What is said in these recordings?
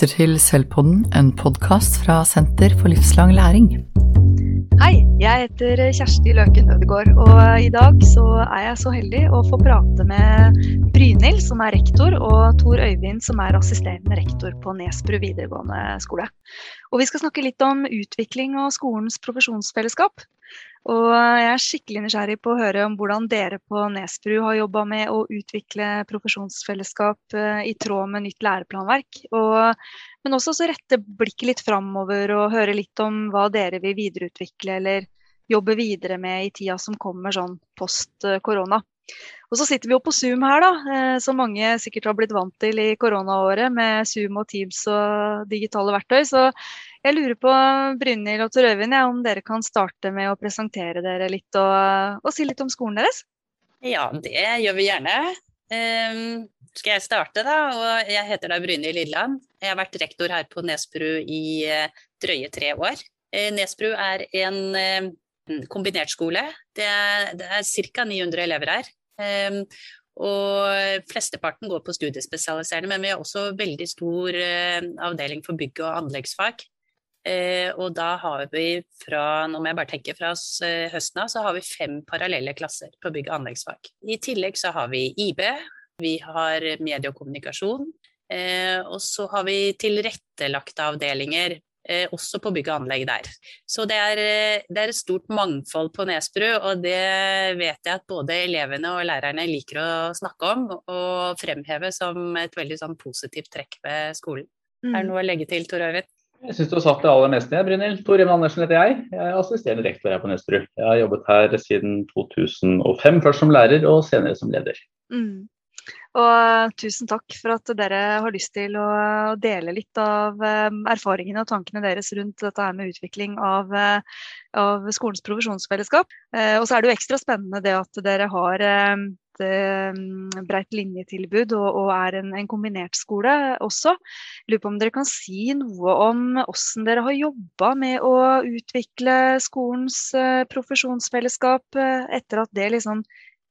lytter til Sølvpodden, en podkast fra Senter for livslang læring. Hei, jeg heter Kjersti Løken Ødegaard, og i dag så er jeg så heldig å få prate med Brynhild, som er rektor, og Tor Øyvind, som er assisterende rektor på Nesbru videregående skole. Og vi skal snakke litt om utvikling og skolens profesjonsfellesskap. Og jeg er skikkelig nysgjerrig på å høre om hvordan dere på Nesbru har jobba med å utvikle profesjonsfellesskap eh, i tråd med nytt læreplanverk. Og, men også så rette blikket litt framover og høre litt om hva dere vil videreutvikle eller jobbe videre med i tida som kommer sånn post korona. Og så sitter vi jo på Zoom her, da, eh, som mange sikkert har blitt vant til i koronaåret med Zoom og Teams og digitale verktøy. Så jeg lurer på Brynhild og Tor Øyvind, ja, om dere kan starte med å presentere dere litt og, og, si litt om skolen deres? Ja, det gjør vi gjerne. Um, skal jeg starte, da? Og jeg heter da Brynhild Lilleland. Jeg har vært rektor her på Nesbru i uh, drøye tre år. Uh, Nesbru er en uh, kombinert skole. Det er, det er ca. 900 elever her. Ehm, og flesteparten går på studiespesialiserende, men vi har også veldig stor eh, avdeling for bygg- og anleggsfag. Eh, og da har vi fra nå må jeg bare tenke fra eh, høsten av, så har vi fem parallelle klasser på bygg- og anleggsfag. I tillegg så har vi IB, vi har medie og kommunikasjon. og så har vi tilrettelagte avdelinger også på bygg og anlegg der. Så det er, eh, det er, et stort mangfold på Nesbru, og det vet jeg at både elevene og lærerne liker å snakke om og fremheve som et veldig sånn positivt trekk ved skolen. Mm. Er det mm. noe å legge til, Tor Øyvind? Jeg syns du har sagt det aller meste, Brynhild. Tor Even Andersen heter jeg. Jeg er assisterende rektor her på Nesbru. Jeg har jobbet her siden 2005, først som lærer og senere som leder. Mm. Og tusen takk for at dere har lyst til å dele litt av eh, erfaringene og tankene deres rundt dette her med utvikling av, eh, av skolens profesjonsfellesskap. Eh, og så er det jo ekstra spennende det at dere har et breit linjetilbud og, og er en, en, kombinert skole også. Jeg lurer på om dere kan si noe om hvordan dere har jobba med å utvikle skolens profesjonsfellesskap etter at det liksom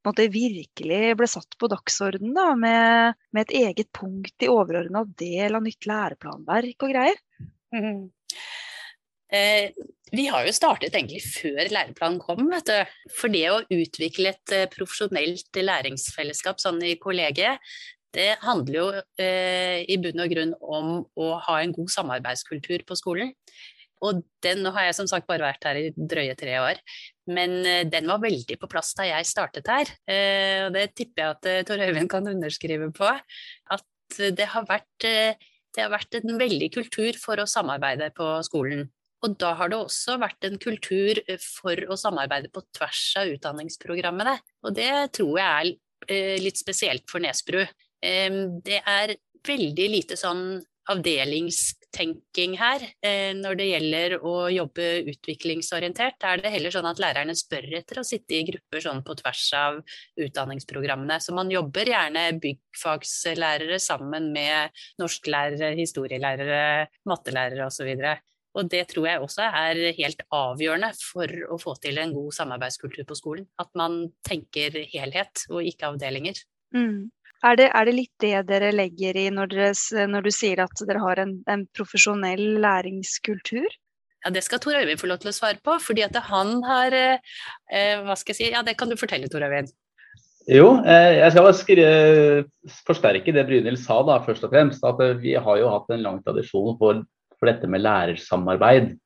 måte, virkelig ble satt på dagsordenen da, med, med, et eget punkt i overordna del av nytt læreplanverk og greier? Mm. Eh, vi har jo startet egentlig før læreplanen kom. vet du. For det å utvikle et eh, profesjonelt læringsfellesskap sånn i kollegiet, det handler jo eh, i bunn og grunn om å ha en god samarbeidskultur på skolen. Og den har jeg som sagt bare vært her i drøye tre år. Men eh, den var veldig på plass da jeg startet her. Eh, og det tipper jeg at eh, Tor Øyvind kan underskrive på. At det har, vært, det har vært en veldig kultur for å samarbeide på skolen. Og da har det også vært en kultur for å samarbeide på tvers av utdanningsprogrammene. Og det tror jeg er litt spesielt for Nesbru. Det er veldig lite sånn avdelingstenking her. Eh, når det gjelder å jobbe utviklingsorientert, er det heller sånn at lærerne spør etter å sitte i grupper sånn på tvers av utdanningsprogrammene. Så man jobber gjerne byggfagslærere sammen med norsklærere, historielærere, mattelærere osv. Og det tror jeg også er helt avgjørende for å få til en god samarbeidskultur på skolen. At man tenker helhet og ikke avdelinger. Mm. Er det, er det, litt det dere legger i når, dere, når du sier at dere har en, en, profesjonell læringskultur? Ja, Det skal Tor Øyvind få lov til å svare på, fordi at han har eh, eh, Hva skal jeg si? Ja, det kan du fortelle, Tor Øyvind. Jo, eh, jeg skal bare skrive, forsterke det Brynhild sa, da, først og fremst. At eh, vi har jo hatt en lang tradisjon for, for dette med lærersamarbeid.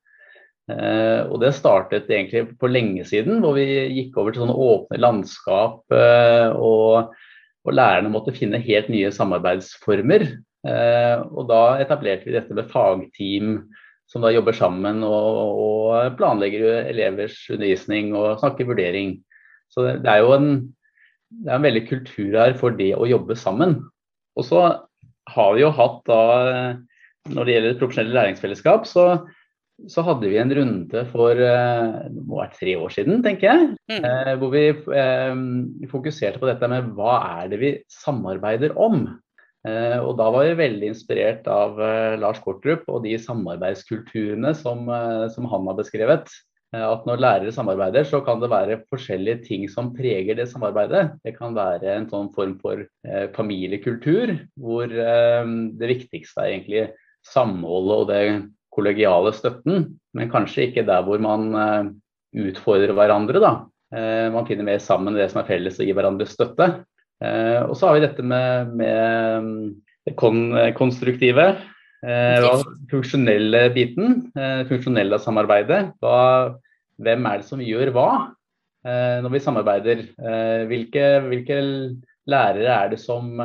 Eh, og det startet egentlig for lenge siden, hvor vi gikk over til sånne åpne landskap. Eh, og og lærerne måtte finne helt nye samarbeidsformer. Eh, og da etablerte vi dette med fagteam som da jobber sammen og, og planlegger elevers undervisning og snakker vurdering. Så det er jo en, det er en veldig kultur her for det å jobbe sammen. Og så har vi jo hatt da, når det gjelder profesjonelle læringsfellesskap, så så hadde vi en runde for eh, det må være tre år siden, tenker jeg. Mm. Eh, hvor vi eh, fokuserte på dette med hva er det vi samarbeider om. og da var vi veldig inspirert av Lars Kortrup og de samarbeidskulturene som, som han har beskrevet. At når lærere samarbeider, så kan det være forskjellige ting som preger det samarbeidet. Det kan være en sånn form for familiekultur, hvor det viktigste er egentlig samholdet og det kollegiale støtten, men kanskje ikke der hvor man eh, utfordrer hverandre. da. Eh, man finner mer sammen det som er felles og gir hverandre støtte. Eh, og så har vi dette med, med mm, det kon konstruktive. Den funksjonelle biten, funksjonelle samarbeidet. Hva, hvem er det som gjør hva når vi samarbeider? Hvilke, hvilke lærere er det som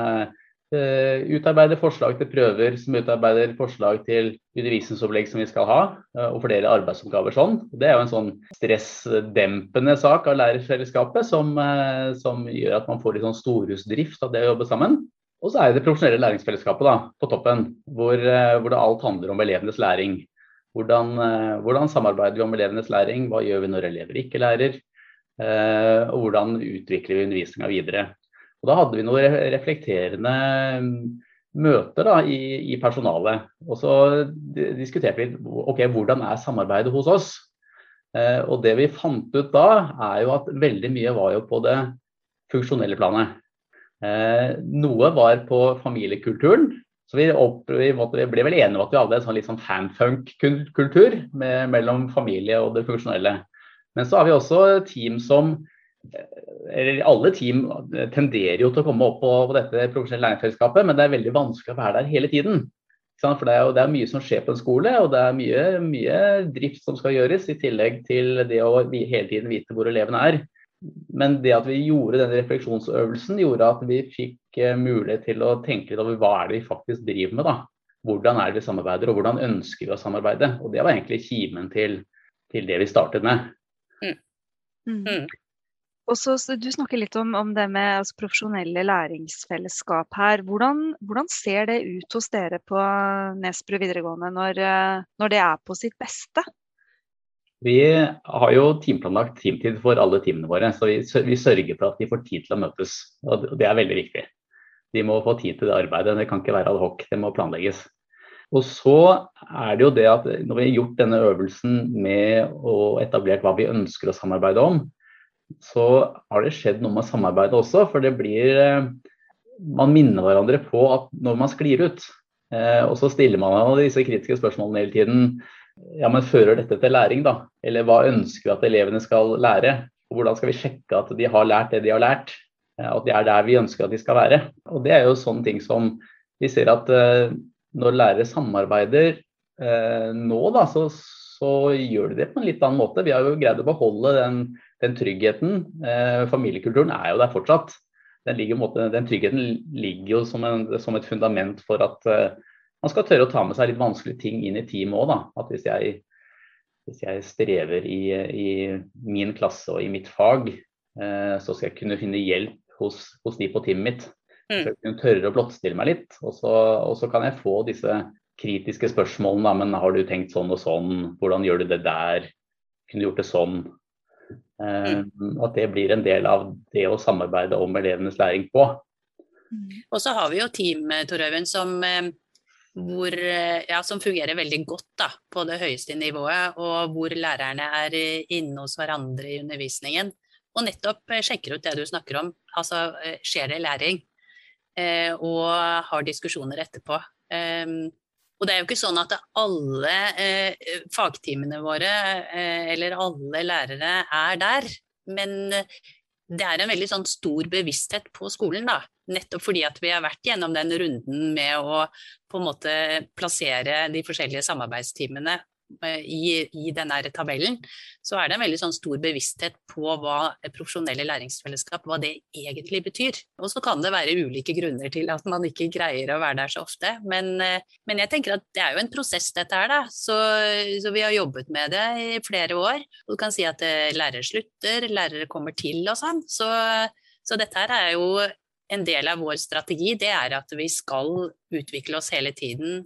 Eh, utarbeider forslag til prøver, som utarbeider forslag til undervisningsopplegg som vi skal ha, eh, og fordele arbeidsoppgaver sånn. Det er jo en sånn stressdempende sak av lærerfellesskapet som, eh, som gjør at man får litt sånn storhusdrift av det å jobbe sammen. Og så er det det profesjonelle læringsfellesskapet da, på toppen, hvor, hvor, alt handler om elevenes læring. Hvordan, hvordan, samarbeider vi om elevenes læring, hva gjør vi når elever ikke lærer? Og hvordan utvikler vi undervisninga videre. Og Da hadde vi noen reflekterende mm, møter da, i, i, personalet. Og så diskuterte vi ok, hvordan er samarbeidet hos oss. Eh, og Det vi fant ut da, er jo at veldig mye var jo på det funksjonelle planet. Eh, noe var på familiekulturen. Så vi, opp, vi, måtte, vi, ble vel enige om at vi hadde en sånn litt sånn fanfunk-kultur mellom familie og det funksjonelle. Men så har vi også team som eller alle team tenderer jo til å komme opp på, på dette profesjonelle læringsfellesskapet, men det er veldig vanskelig å være der hele tiden. For det er, jo, det er, mye som skjer på en skole, og det er mye, mye, drift som skal gjøres, i tillegg til det å hele tiden vite hvor elevene er. Men det at vi gjorde denne refleksjonsøvelsen, gjorde at vi fikk eh, mulighet til å tenke litt over hva er det vi faktisk driver med. da. Hvordan er det vi samarbeider, og hvordan ønsker vi å samarbeide. Og Det var egentlig kimen til, til det vi startet med. Mm. Mm. Mm. Og så, Du snakker litt om, om det med altså, profesjonelle læringsfellesskap her. Hvordan, hvordan, ser det ut hos dere på Nesbru videregående når, når, det er på sitt beste? Vi har jo timeplanlagt teamtid for alle teamene våre, så vi, vi, sørger for at de får tid til å møtes. og Det er veldig viktig. De må få tid til det arbeidet. Det kan ikke være ad hoc, det må planlegges. Og så er det jo det at når vi har gjort denne øvelsen med å etablere hva vi ønsker å samarbeide om, så har det skjedd noe med samarbeidet også. For det blir eh, Man minner hverandre på at når man sklir ut, eh, og så stiller man disse kritiske spørsmålene hele tiden. Ja, men fører dette til læring, da? Eller hva ønsker vi at elevene skal lære? Og hvordan skal vi sjekke at de har lært det de har lært? Eh, at de er der vi ønsker at de skal være. Og det er jo sånne ting som vi ser at når lærere samarbeider nå, da, så, så gjør de det på en litt annen måte. Vi har jo greid å beholde den den tryggheten, eh, familiekulturen, er jo der fortsatt. Den, ligger, den tryggheten ligger jo som, en, som, et fundament for at eh, man skal tørre å ta med seg litt vanskelige ting inn i teamet òg. At hvis jeg, hvis jeg strever i, i, min klasse og i mitt fag, eh, så skal jeg kunne finne hjelp hos, hos de på teamet mitt. Mm. Så jeg kunne tørre å blottstille meg litt. Og så, og så kan jeg få disse kritiske spørsmålene. Men har du tenkt sånn og sånn? Hvordan gjør du det der? Kunne du gjort det sånn? Mm. Eh, at det blir en del av det å samarbeide om elevenes læring på. Mm. Og så har vi jo team Tor Øyvind, som, eh, hvor, eh, ja, som fungerer veldig godt da, på det høyeste nivået, og hvor lærerne er inne hos hverandre i undervisningen. Og nettopp sjekker ut det du snakker om. Altså skjer det læring? og har diskusjoner etterpå. Og det er jo ikke sånn at alle eh, fagtimene våre eh, eller alle lærere er der. Men det er en veldig sånn stor bevissthet på skolen, da. Nettopp fordi at vi har vært gjennom den runden med å på en måte plassere de forskjellige samarbeidsteamene Eh, i, i denne tabellen, så er det en veldig sånn stor bevissthet på hva profesjonelle læringsfellesskap hva det egentlig betyr. Og så kan det være ulike grunner til at man ikke greier å være der så ofte. Men, eh, men jeg tenker at det er jo en prosess dette her, da. Så, så, vi har jobbet med det i flere år. Og du kan si at eh, lærere slutter, lærere kommer til og sånn. Så, så dette her er jo en del av vår strategi det er at vi skal utvikle oss hele tiden.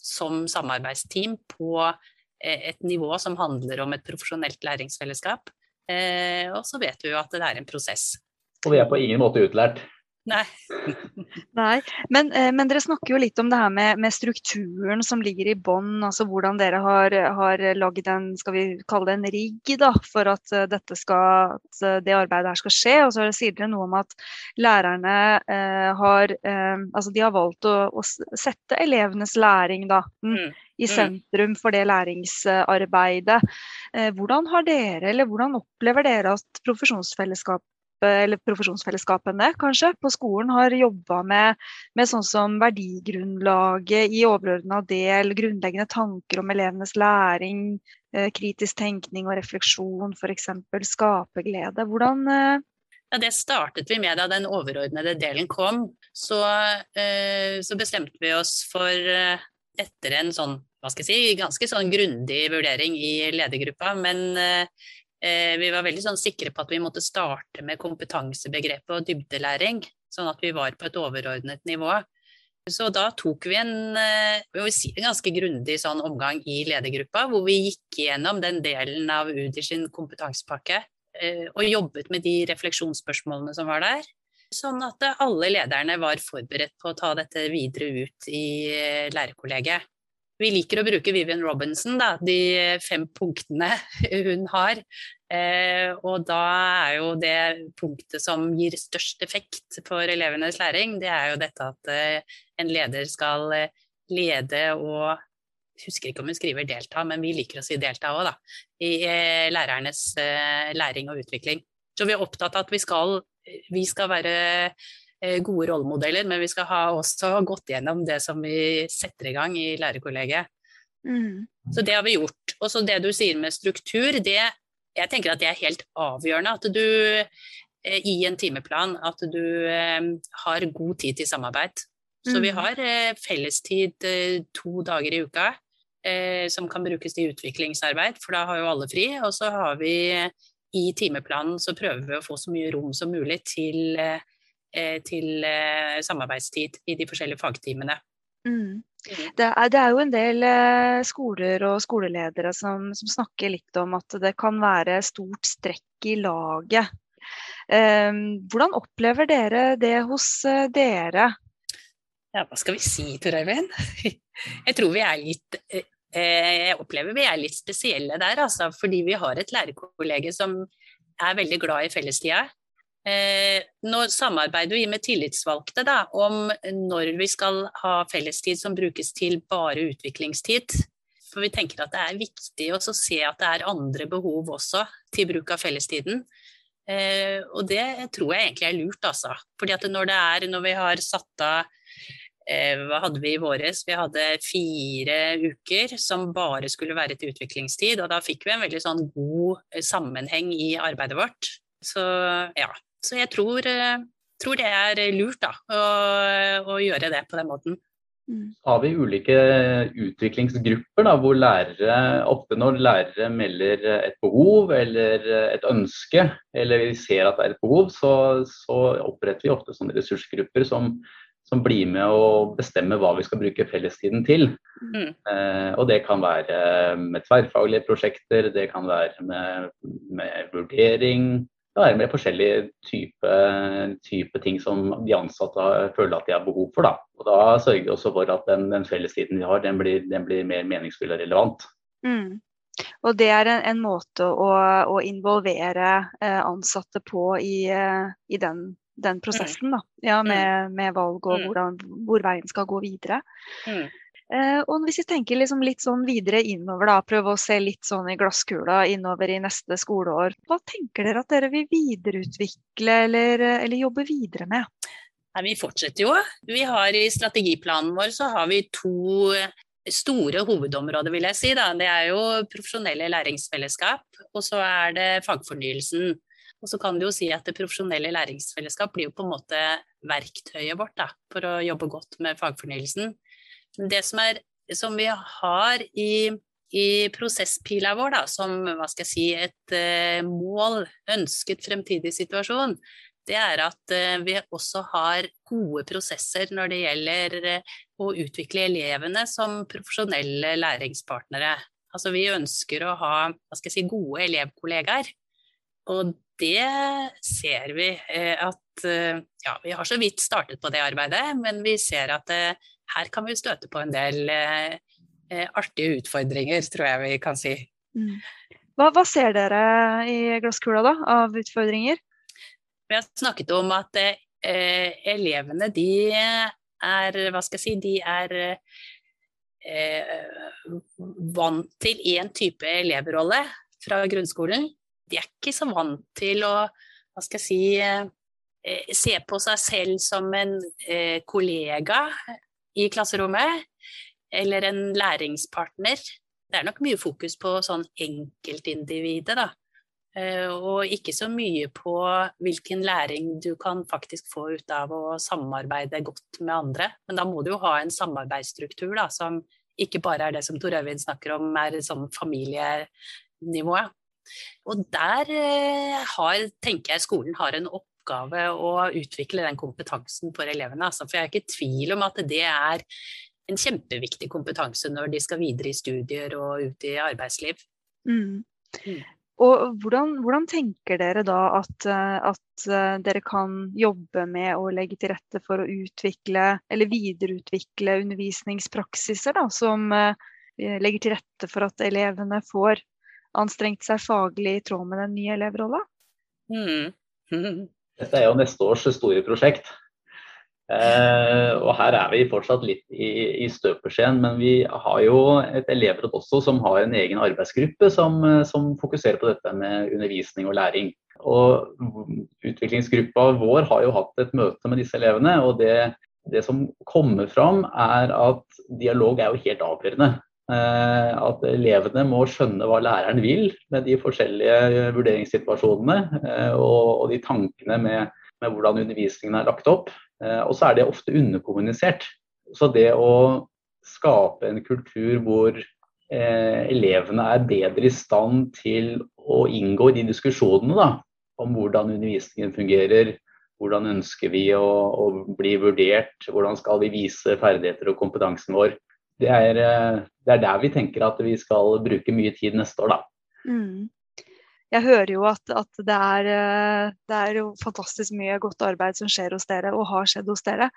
Som samarbeidsteam på eh, et nivå som handler om et profesjonelt læringsfellesskap. Eh, og så vet vi jo at det er en prosess. Og vi er på ingen måte utlært. Nei. Nei. Men, eh, men, dere snakker jo litt om det her med, med strukturen som ligger i bånn. Altså hvordan dere har, har lagd en skal vi kalle det en rigg da, for at, dette skal, at uh, det arbeidet her skal skje. Og så sier dere noe om at lærerne eh, har altså de har valgt å, å sette elevenes læring da, mm, mm. i mm. sentrum for det læringsarbeidet. Hvordan har dere, eller hvordan opplever dere at profesjonsfellesskap eller profesjonsfellesskapene kanskje, på skolen har jobba med, med, sånn som verdigrunnlaget i overordna del, grunnleggende tanker om elevenes læring, eh, kritisk tenkning og refleksjon f.eks., skaperglede. Hvordan eh... ja, Det startet vi med da den overordnede delen kom. Så, eh, så bestemte vi oss for, etter en sånn hva skal jeg si, ganske sånn grundig vurdering i ledergruppa, men vi var veldig sånn sikre på at vi måtte starte med kompetansebegrepet og dybdelæring, sånn at vi var på et overordnet nivå. Så da tok vi en, eh, si, en ganske grundig sånn omgang i ledergruppa, hvor vi gikk gjennom den delen av UDIR sin kompetansepakke eh, og jobbet med de refleksjonsspørsmålene som var der. Sånn at alle lederne var forberedt på å ta dette videre ut i lærerkollegiet. Vi liker å bruke Vivian Robinson, da, de fem punktene hun har. Eh, og da er jo det punktet som gir størst effekt for elevenes læring, det er jo dette at eh, en leder skal eh, lede og husker ikke om hun skriver delta, men vi liker å si delta òg, da. I eh, lærernes eh, læring og utvikling. Så vi er opptatt av at vi skal, vi skal være gode rollemodeller, men vi skal ha også gått gjennom det som vi setter i gang i lærerkollegiet. Mm. Så det har vi gjort. Og så det du sier med struktur, det jeg tenker at det er helt avgjørende at du eh, i en timeplan at du eh, har god tid til samarbeid. Så mm. vi har fellestid to dager i uka som kan brukes til utviklingsarbeid, for da har jo alle fri. Og så har vi i timeplanen så prøver vi å få så mye rom som mulig til Eh, til eh, samarbeidstid i de forskjellige fagtimene. Mm. mm. Det, er, det, er, jo en del eh, skoler og skoleledere som, som, snakker litt om at det kan være stort strekk i laget. Eh, hvordan opplever dere det hos dere? Ja, hva skal vi si, Tor Eivind? Jeg tror vi er litt Jeg opplever vi er litt spesielle der, altså. Fordi vi har et lærerkollege som er veldig glad i fellestida. Eh, nå samarbeider vi med tillitsvalgte da, om når vi skal ha fellestid som brukes til bare utviklingstid. For vi tenker at det er viktig å se at det er andre behov også til bruk av fellestiden. Eh, og det tror jeg egentlig er lurt, altså. Fordi at når det er, når vi har satt av eh, hva hadde vi i våres? Vi hadde fire uker som bare skulle være til utviklingstid. Og da fikk vi en veldig sånn god eh, sammenheng i arbeidet vårt. Så ja, så jeg tror, eh, tror det er lurt da, å, å, gjøre det på den måten. Mm. Har vi ulike utviklingsgrupper da, hvor lærere, ofte når lærere melder et behov eller et ønske, eller vi ser at det er et behov, så, så oppretter vi ofte sånne ressursgrupper som, som blir med å bestemme hva vi skal bruke fellestiden til. Mm. Eh, og det kan være med tverrfaglige prosjekter, det kan være med, med vurdering, det er med forskjellige type, type, ting som de ansatte føler at de har behov for. Da. Og da sørger vi også for at den, den fellestiden vi har, den blir, den blir, mer meningsfull og relevant. Mm. Og det er en, en måte å, å involvere eh, ansatte på i, eh, i den, den, prosessen, da. Ja, mm. med, med valg og mm. hvordan, hvor veien skal gå videre. Mm. Eh, og hvis vi tenker liksom litt sånn videre innover, da, prøve å se litt sånn i glasskula innover i neste skoleår. Hva tenker dere at dere vil videreutvikle eller, eller jobbe videre med? Nei, vi fortsetter jo. Vi har I strategiplanen vår så har vi to store hovedområder, vil jeg si. Da. Det er jo profesjonelle læringsfellesskap, og så er det fagfornyelsen. Og så kan du jo si at det profesjonelle læringsfellesskap blir jo på en måte verktøyet vårt da, for å jobbe godt med fagfornyelsen. Det som, er, som vi har i, i prosesspila vår da, som hva skal jeg si, et uh, mål, ønsket fremtidig situasjon, det er at uh, vi også har gode prosesser når det gjelder uh, å utvikle elevene som profesjonelle læringspartnere. Altså vi ønsker å ha hva skal jeg si, gode elevkollegaer. Og det ser vi at at ja, vi har så vidt startet på det arbeidet, men vi ser at her kan vi støte på en del artige utfordringer, tror jeg vi kan si. Mm. Hva, hva, ser dere i glasskula da, av utfordringer? Vi har snakket om at eh, elevene de er Hva skal jeg si De er eh, vant til én type elevrolle fra grunnskolen. De er ikke så vant til å hva skal jeg si, eh, se på seg selv som en eh, kollega i klasserommet, eller en læringspartner. Det er nok mye fokus på sånn enkeltindividet, da. Eh, og ikke så mye på hvilken læring du kan faktisk få ut av å samarbeide godt med andre. Men da må du jo ha en samarbeidsstruktur da, som ikke bare er det som Tor Øyvind snakker om, er sånn familienivået. Og der eh, har, tenker jeg skolen har en oppgave å utvikle den kompetansen for elevene. Altså, for jeg er ikke i tvil om at det er en kjempeviktig kompetanse når de skal videre i studier og ut i arbeidsliv. Mm. Mm. Og hvordan, hvordan, tenker dere da at, at, eh, dere kan jobbe med å legge til rette for å utvikle eller videreutvikle undervisningspraksiser da, som eh, legger til rette for at elevene får anstrengt seg faglig i tråd med den nye elevrolla? Mm. Dette er jo neste års store prosjekt. Eh, og her er vi fortsatt litt i, i støpeskjeen, men vi har jo et elevråd også som har en egen arbeidsgruppe som, som, fokuserer på dette med undervisning og læring. Og Utviklingsgruppa vår har jo hatt et møte med disse elevene, og det, det som kommer fram er at dialog er jo helt avgjørende. Eh, at elevene må skjønne hva læreren vil med de forskjellige vurderingssituasjonene eh, og, de tankene med, med hvordan undervisningen er lagt opp. Eh, og så er det ofte underkommunisert. Så det å skape en kultur hvor eh, elevene er bedre i stand til å inngå i de diskusjonene da, om hvordan undervisningen fungerer, hvordan ønsker vi å, å, bli vurdert, hvordan skal vi vise ferdigheter og kompetansen vår. Det er, eh, det er der vi tenker at vi skal bruke mye tid neste år, da. Mm jeg hører jo at, at det, er, eh, det, er, jo fantastisk mye godt arbeid som skjer hos dere, og har skjedd hos dere.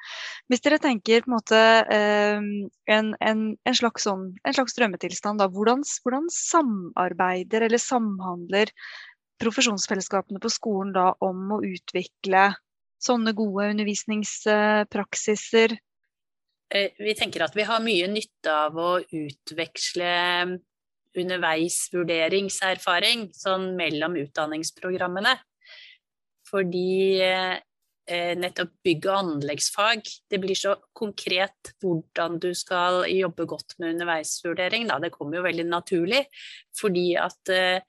Hvis dere tenker på en måte eh, en, en, en, slags, sånn, en slags, drømmetilstand, da, hvordan, hvordan, samarbeider eller samhandler profesjonsfellesskapene på skolen da om å utvikle sånne gode undervisningspraksiser? Eh, vi tenker at vi har mye nytte av å utveksle underveisvurderingserfaring sånn mellom utdanningsprogrammene. Fordi eh, nettopp bygg- og anleggsfag, det blir så konkret hvordan du skal jobbe godt med underveisvurdering. Da. Det kommer jo veldig naturlig, fordi at eh,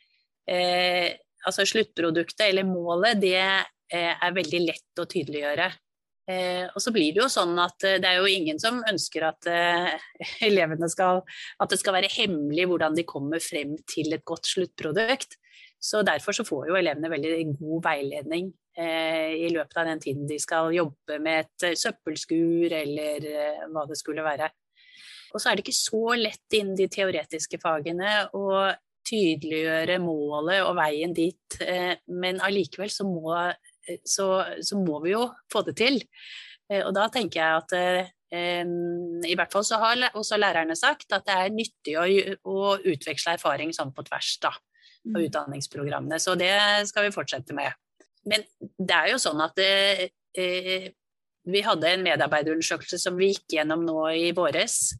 eh altså sluttproduktet eller målet, det eh, er veldig lett å tydeliggjøre. Eh, og så blir det jo sånn at eh, det er jo ingen som ønsker at eh, elevene skal At det skal være hemmelig hvordan de kommer frem til et godt sluttprodukt. Så derfor så får jo elevene veldig god veiledning eh, i løpet av den tiden de skal jobbe med et eh, søppelskur eller eh, hva det skulle være. Og så er det ikke så lett innen de teoretiske fagene å tydeliggjøre målet og veien dit, men allikevel så må så, så, må vi jo få det til. Eh, og da tenker jeg at eh, i hvert fall så har også lærerne sagt at det er nyttig å, å utveksle erfaring sånn på tvers da, av mm. utdanningsprogrammene. Så det skal vi fortsette med. Men det er jo sånn at eh, vi hadde en medarbeiderundersøkelse som vi gikk gjennom nå i våres.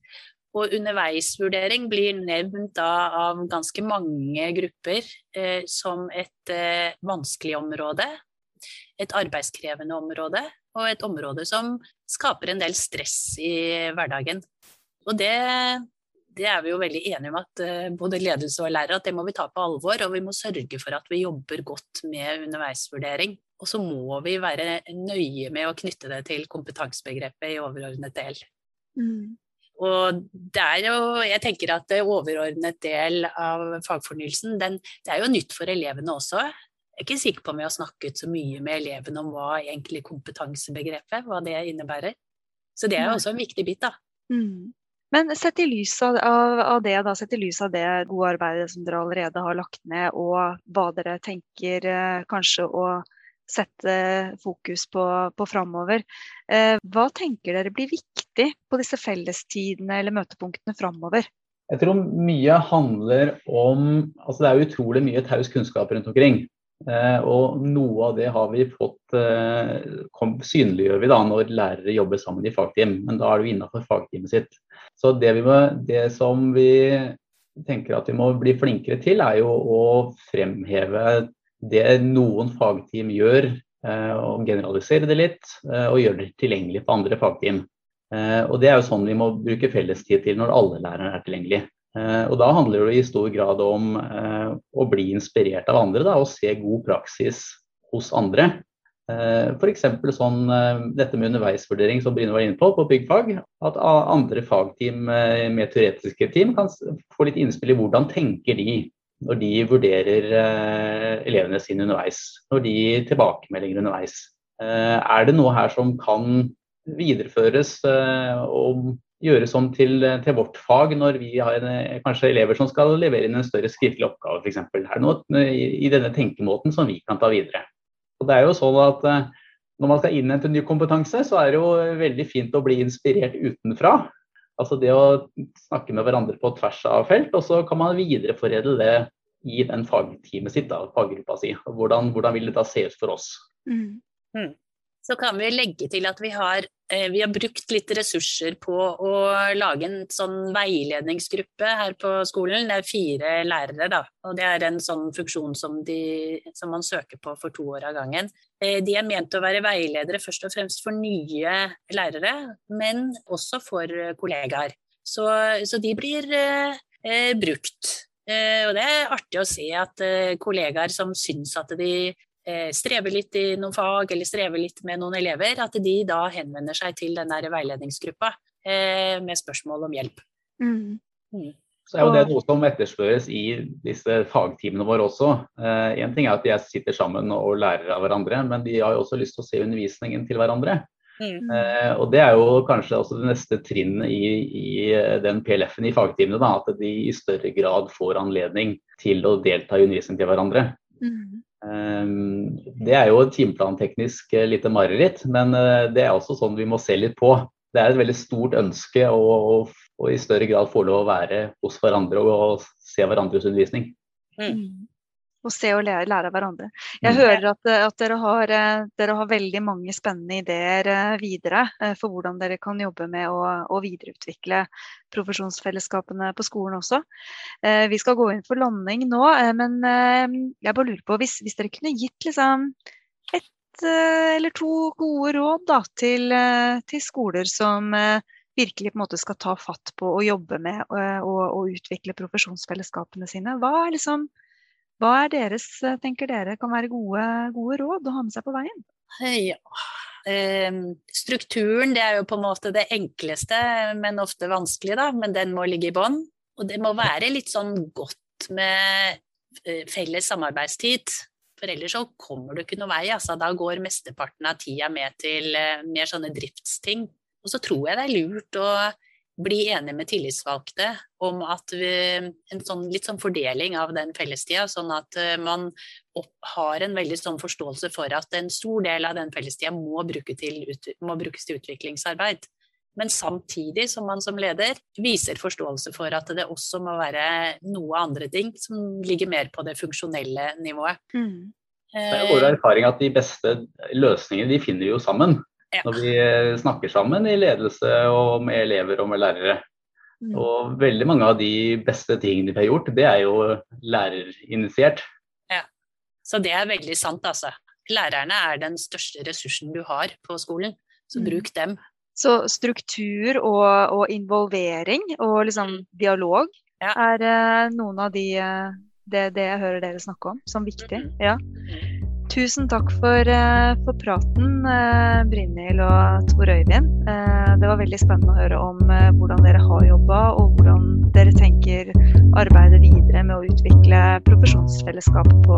Og underveisvurdering blir nevnt da av ganske mange grupper eh, som et eh, vanskelig område et arbeidskrevende område, og et område som skaper en del stress i hverdagen. Og det, det er vi jo veldig enige om at uh, både ledelse og lærer at det må vi ta på alvor. Og vi må sørge for at vi jobber godt med underveisvurdering. Og så må vi være nøye med å knytte det til kompetansebegrepet i overordnet del. Mm. Og det er jo, jeg tenker at overordnet del av fagfornyelsen, den, det er jo nytt for elevene også. Jeg er ikke sikker på om jeg har snakket så mye med elevene om hva egentlig kompetansebegrepet hva det innebærer. Så det er også en viktig bit, da. Mm. Men sett i lys av, av, det, da, sett i lys av det gode arbeidet som dere allerede har lagt ned, og hva dere tenker eh, kanskje å sette fokus på, på framover. Eh, hva tenker dere blir viktig på disse fellestidene eller møtepunktene framover? Jeg tror mye handler om altså Det er utrolig mye taus kunnskap rundt omkring. Eh, og noe av det har vi fått eh, synliggjør vi da når lærere jobber sammen i fagteam. Men da er det jo innenfor fagteamet sitt. Så det, må, det som vi tenker at vi må bli flinkere til, er jo å fremheve det noen fagteam gjør, eh, og generalisere det litt, og gjøre det tilgjengelig for andre fagteam. Og Det er jo sånn vi må bruke fellestid til når alle lærere er tilgjengelige. Og Da handler det i stor grad om å bli inspirert av andre da, og se god praksis hos andre. F.eks. sånn dette med underveisvurdering som Bryne var inne på, på byggfag. At andre fagteam med teoretiske team kan få litt innspill i hvordan tenker de når de vurderer eh, elevene sine underveis, når de tilbakemeldinger underveis. Eh, er det noe her som kan videreføres eh, og gjøres om til, til, vårt fag når vi har en, kanskje elever som skal levere inn en større skriftlig oppgave f.eks. Er det noe i, i denne tenkemåten som vi kan ta videre? Og det er jo sånn at Når man skal innhente ny kompetanse, så er det jo veldig fint å bli inspirert utenfra. Altså det å snakke med hverandre på tvers av felt, og så kan man videreforedle det i den fagteamet sitt, da, faggruppa si. Hvordan, hvordan, vil det da se ut for oss? Mm. Mm. Så kan vi legge til at vi har, eh, vi har, brukt litt ressurser på å lage en sånn veiledningsgruppe her på skolen. Det er fire lærere, da. Og det er en sånn funksjon som, de, som man søker på for to år av gangen. Eh, de er ment å være veiledere først og fremst for nye lærere, men også for kollegaer. Så, så de blir eh, brukt. Eh, og det er artig å se at eh, kollegaer som syns at de eh, strever litt i noen fag eller strever litt med noen elever, at de da henvender seg til den der veiledningsgruppa med spørsmål om hjelp. Mm. Mm. Så er jo det noe som etterspørres i disse fagtimene våre også. Én ting er at de sitter sammen og lærer av hverandre, men de har jo også lyst til å se undervisningen til hverandre. Mm. Eh, og Det er jo kanskje også det neste trinnet i, i eh, den PLF-en i fagtimene. Da, at de i større grad får anledning til å delta i undervisning til hverandre. Mm. Eh, det er jo timeplanteknisk eh, lite mareritt, men eh, det er også sånn vi må se litt på. Det er et veldig stort ønske å, å, å i større grad få lov å være hos hverandre og, og se hverandres undervisning. Mm. Og se og lære, lære av hverandre. Jeg mm. hører at, at dere, har, eh, dere, har, veldig mange spennende ideer eh, videre eh, for hvordan dere kan jobbe med å, å videreutvikle profesjonsfellesskapene på skolen også. Vi skal gå inn for landing nå, men jeg bare lurer på hvis, hvis dere kunne gitt liksom ett eller to gode råd da, til, til, skoler som virkelig på en måte skal ta fatt på å jobbe med og utvikle profesjonsfellesskapene sine. Hva er liksom hva er deres, eh, tenker dere, kan være gode, gode råd å ha med seg på veien? Ja. Eh, strukturen det er jo på en måte det enkleste, men ofte vanskelig, da. Men den må ligge i bånn. Og det må være litt sånn godt med eh, felles samarbeidstid. For ellers så kommer du ikke noe vei. Altså. Da går mesteparten av tida med til eh, mer sånne driftsting. Og så tror jeg det er lurt å bli enige med tillitsvalgte om at vi, en sånn, litt sånn fordeling av den fellestida, sånn at uh, man opp, har en veldig sånn forståelse for at en stor del av den fellestida må, bruke til, må brukes til utviklingsarbeid. Men samtidig som man som leder viser forståelse for at det også må være noe andre ting som ligger mer på det funksjonelle nivået. Mm. Det er vår erfaring at de beste løsningene de finner jo sammen. Ja. Når vi eh, snakker sammen i ledelse og med elever og med lærere. Mm. Og veldig mange av de beste tingene vi har gjort, det er jo lærerinitiert. Ja, så det er veldig sant, altså. Lærerne er den største ressursen du har på skolen, så mm. bruk dem. Så struktur og, og involvering og liksom mm. dialog ja. er uh, noen av de uh, det, det, jeg hører dere snakke om som viktig. Mm. Ja. Tusen takk for, eh, for praten, eh, Brynhild og Tor Øyvind. Eh, det var veldig spennende å høre om hvordan dere har jobba, og hvordan dere tenker arbeidet videre med å utvikle profesjonsfellesskap på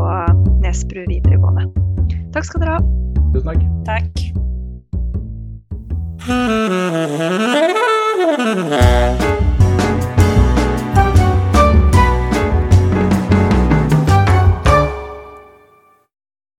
Nesbru videregående. Takk skal dere ha. Tusen takk. Takk.